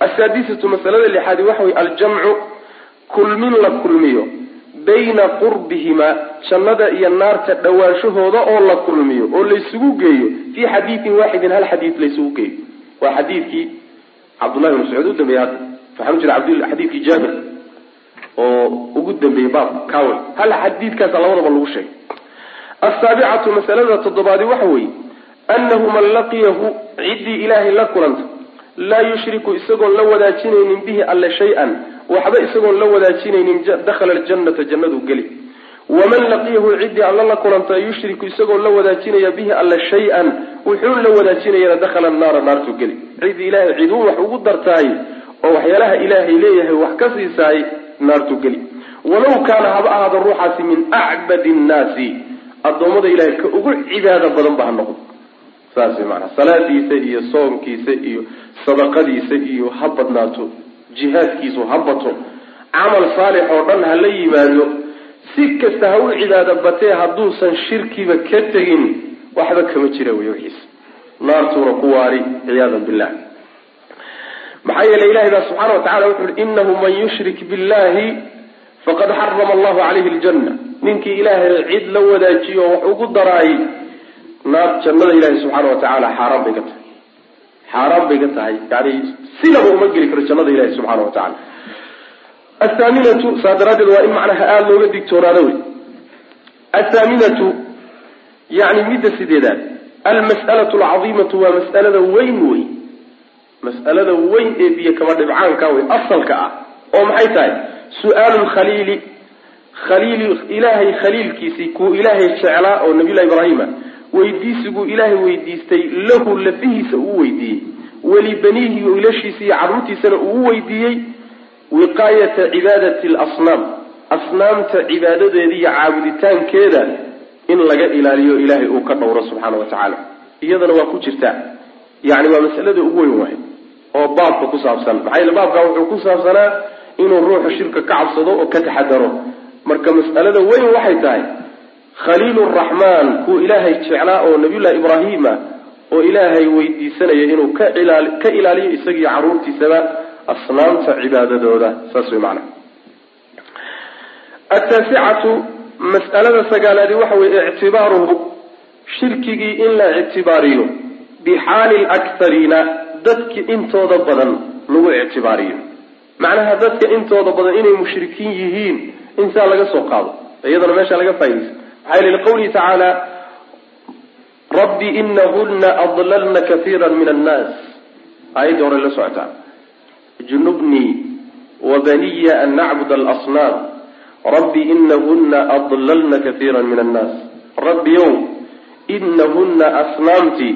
Asaadisatu masalada lixaadi waxa weye aljamcu kulmin la kulmiyo bayna qurbihimaa jannada iyo naarta dhawaanshahooda oo la kulmiyo oo laysugu geeyo fii xadiidin waaxidin hal xadiid laysugu geeyo. Waa xadiidkii cabdullahi bn mascuud u dambeeyey hadda. Waxaan u jira xadiidkii jaabir oo ugu dambeeyey baab kawe hal xadiidkaasa labadaba lagu sheegay asaabicatu masalada toddobaadi waxa weeye annahu man laqiyahu ciddii ilaahay la kulanta laa yushriku isagoon la wadaajinaynin bihi alle shay-an waxba isagoon la wadaajinaynin dakhala aljannata jannadu geli. Waman laqiyahu ciddii alla la kulanta yushriku isagoon la wadaajinaya bihi alle shay-an wuxuu la wadaajinayana dakhala annaara naartu geli. Ciddii ilaahay ciduu wax ugu dartaay oo waxyaalaha ilaahay leeyahay wax ka siisaay naartu geli. Walow kaana haba ahaado ruuxaasi min acbadi nnaasi addoommada ilahay ka ugu cibaado badan ba ha noqdo saas maanaa salaadiisa iyo soomkiisa iyo sadaqadiisa iyo ha badnaato jihaadkiisu ha bato camal saalix oo dhan ha la yimaado si kasta ha u cibaado batee hadduusan shirkiba ka tegin waxba kama jira wey wixiis naartuuna ku waari ciyaadan billah. Maxaa yeelay ilahay baa subxaana wa tacala wuxu uhi inahu man yushrik billahi faqad xarama allahu calayhi ljanna ninkii ilaahay cid la wadaajiyo wax ugu daraayay naar jannada ilahi subxaana wa tacaala xaaraan bay ka tahay. Xaaraan bay ka tahay. Yani sinaba uma geli karo jannada ilahi subxaana wa tacala athaaminatu saa daraadeed waa in macnaha aada looga digtoonaado wey. Athaaminatu yani midda sideedaad almas'alatu alcadiimatu waa mas'alada weyn wey. Mas'alada weyn ee biyo kama dhibcaanka wey asalka ah. Oo maxay tahay su'aalu khaliili ilaahay khaliilkiisii kuu ilaahay jeclaa oo nabiyullahi ibraahima weydiisiguu ilaahay weydiistay lahu lafihiisa uu weydiiyey welibaniihi wiilashiisa iyo uu weydiiyey wiqaayata cibaadati lasnaam asnaamta cibaadadeeda iyo caabuditaankeeda in laga ilaaliyo ilaahay uu ka dhowro subxaana wa tacaala iyadana waa ku jirtaa yani waa masalada ugu weyn waay oo baabka ku saabsan maxaa yeele baabka wuxuu ku saabsanaa inuu ruuxu shirka ka cabsado oo ka taxadaro. Marka mas'alada weyn waxay tahay khaliil raxmaan kuu ilaahay jeclaa oo nabiyullahi ibraahim ah oo ilaahay weydiisanaya inuu ka ilaal ka ilaaliyo isagiiyo carruurtiisaba asnaamta cibaadadooda. Saas way macana ataasicatu mas'alada sagaalaadi waxa weye ictibaaruhu shirkigii in la ictibaariyo bixaali lakhariina dadki intooda badan lagu ictibaariyo macnaha dadka intooda badan inay mushrikiin yihiin intaa laga soo qaado iyadana meesha laga faa'idaysa maxaa yili liqawlihi tacaala rabbi inahuna adlalna kaiira min annaas. Aayaddii hore la socotaa junubnii wabaniya an nacbud alasnaam. Rabbi inahuna adlalna kaiira min annaas. Rabbiyow inahuna asnaamtii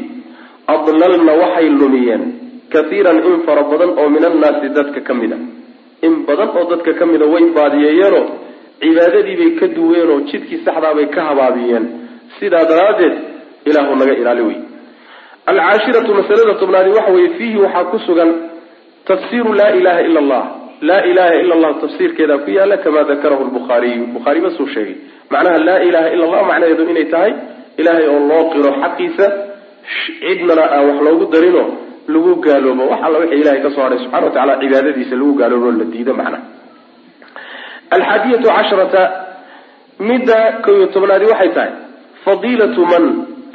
adlalna waxay lumiyeen kaiiran in fara badan oo min annaasi dadka ka mid a in badan oo dadka ka mida way baadiyeeyeenoo cibaadadiibay ka duweenoo jidkii saxdaabay ka habaabiyeen. Sidaa daraaddeed ilaahu naga ilaali wey alcaashiratu masalada tobnaadi waxa weye fiihi waxaa ku sugan tafsiru laa ilaha ila allah. Laa ilaha ila allah tafsiirkeedaa ku yaalla kamaa dakarahu lbukhaariyu bukhaari basuu sheegay. Macnaha laa ilaha ila allah macnaheedu inay tahay ilaahay oo loo qiro xaqiisa cidnana aan wax loogu darino lagu gaaloobo. Wax alla wixii ilahay ka soo hadhay subxana wa tacala cibaadadiisa lagu gaaloobo la diido macnaha alxaadiyatu casharata midda ko iyo tobnaadi waxay tahay fadiilatu man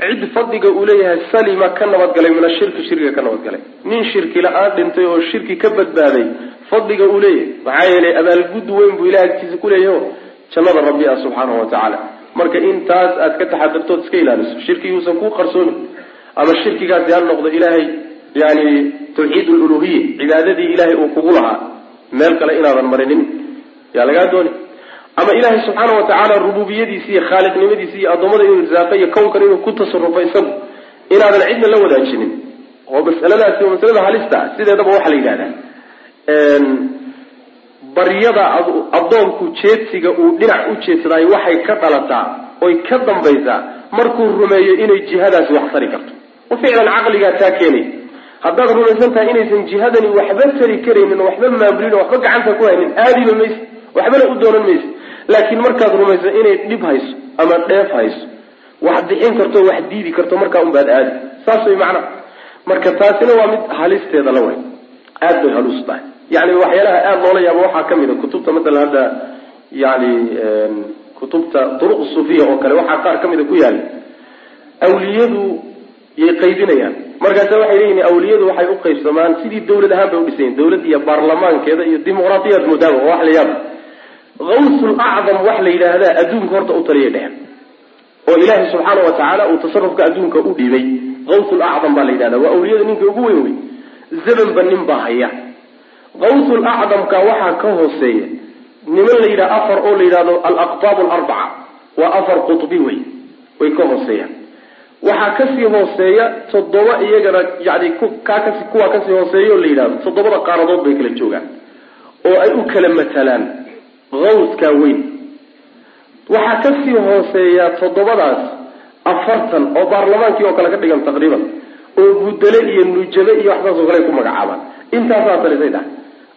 cid fadliga uu leeyahay salima ka nabadgalay min ashirki shirkiga ka nabadgalay nin shirki la'aan dhintay oo shirki ka badbaaday fadliga uu leeyahay maxaa yeelay abaalgud weyn buu ilahay agtiisa ku leeyahay o jannada rabbi ah subxaanahu wa tacaala. Marka intaas aad ka taxadirtood iska ilaaliso shirkiguusan kuu qarsoomin ama shirkigaasi ha noqdo ilaahay yani tawxiid luluhiya cibaadadii ilaahay uu kugu lahaa meel kale inaadan marinin. Yaa lagaa dooni? Ama ilaahay subxaana wa tacaala rububiyadiisi iyo khaaliqnimadiisi iyo addoommada inuu irsaaqo iyo kownkan inuu ku tasarufo isagu inaadan cidna la wadaajinin. Oo masaladaasi waa masalada halista ah sideedaba waxaa la yidhahdaa baryada addoonku jeedsiga uu dhinac u jeedsadaay waxay ka dhalataa oy ka dambaysaa markuu rumeeyo inay jihadaasi wax tari karto. Ficlan caqligaa taa keenay haddaad rumaysan tahay inaysan jihadani waxba tari karaynin waxba maamulin oo waxba gacanta ku haynin aadiba mayse waxbana u doonan mayse. Laakiin markaad rumayso inay dhib hayso ama dheef hayso wax bixin karto wax diidi karto markaa unbaad aadi. Saas way macnaha marka taasina waa mid halisteeda la way aad bay halus tahay. Yani waxyaalaha aada loola yaabo waxaa ka mid a kutubta matalan hadda yani kutubta duruq suufiya oo kale waxaa qaar kamida ku yaalla awliyadu yay qaybinayaan. Markaasa waxay leeyihiin awliyadu waxay u qaybsamaan sidii dawlad ahaan bay udhisayen dawlad iyo baarlamaankeeda iyo dimuqraadiyaad moodaaba oo wax la yaaba awsul acdam wax la yidhaahdaa adduunka horta u taliya dhehen oo ilaahay subxaana wa tacaala uu tasarufka adduunka u dhibay awsul acdam baa la yidhahda waa awliyada ninka ugu weyn wey zamanba nin baa haya. Awsul acdamka waxaa ka hooseeya niman la yidhaha afar oo la yidhahdo alaqtaab alarbaca. Waa afar qutbi wey way ka hooseeyaan waxaa ka sii hooseeya toddoba iyagana yani kuwaa ka sii hooseeya oo la yidhahdo toddobada qaaradood bay kala joogaan oo ay u kala matalaan awskaa weyn. Waxaa ka sii hooseeya toddobadaas afartan oo baarlamaankii oo kale ka dhigan taqriiban oo budale iyo nujabe iyo waxsaas oo kale ku magacaabaan. Intaasaa talisay dhahay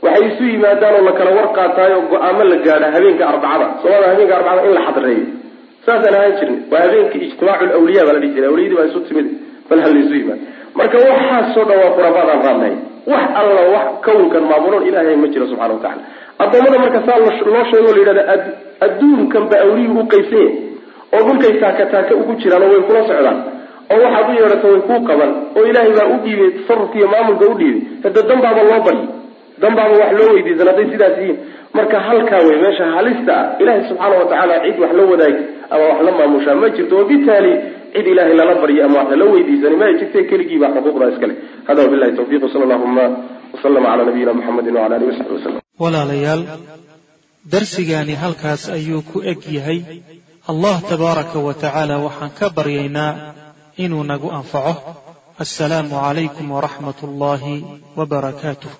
waxay isu yimaadaan oo la kala war oo go'aamo la gaadha habeenka arbacada. Soomada habeenka arbacada in la xadreeyo saasaan ahaan jirnay. Waa habeenkii ijtimaacu lawliya baa la dhihi jiray. Awliyadii baa isu timid bal ha laysu yimaad marka waxaasoo dhan waa khuraafaad aan raadnahay wax alla wax kownkan maamuloon ilaahay ma jiro subxana wa tacala addoommada marka saa loo sheego la yidhahda adduunkan ba awliyuu u qaysanya oo dhulkay taaka taaka ugu jiraan oo way kula socdaan. Oo waxaad u yeedhato way kuu qaban. Oo ilaahay baa u dhiibay tasarufka iyo maamulka u dhiibay. Hada danbaaba loo baryi danbaaba wax loo weydiisan hadday sidaas yihiin. Marka halkaa wey meesha halista ah ilaahay subxaana wa tacaala cid wax la wadaagi ama wax la maamushaa. Ma jirto wabitaali cid ilaahay lala baryo ama wax lala weydiisani ma jirte keligii baa xuquuqda iskale hada wabilahi tawfiq sala allahuma waslama cala nabiyina muxamedin wala alihi wasaxbi wasalam walaalayaal darsigaani halkaas ayuu ku eg yahay. Allah tabaaraka wa tacaala waxaan ka baryaynaa inuu nagu anfaco. Assalaamu calaykum waraxmat ullaahi wabarakaatuh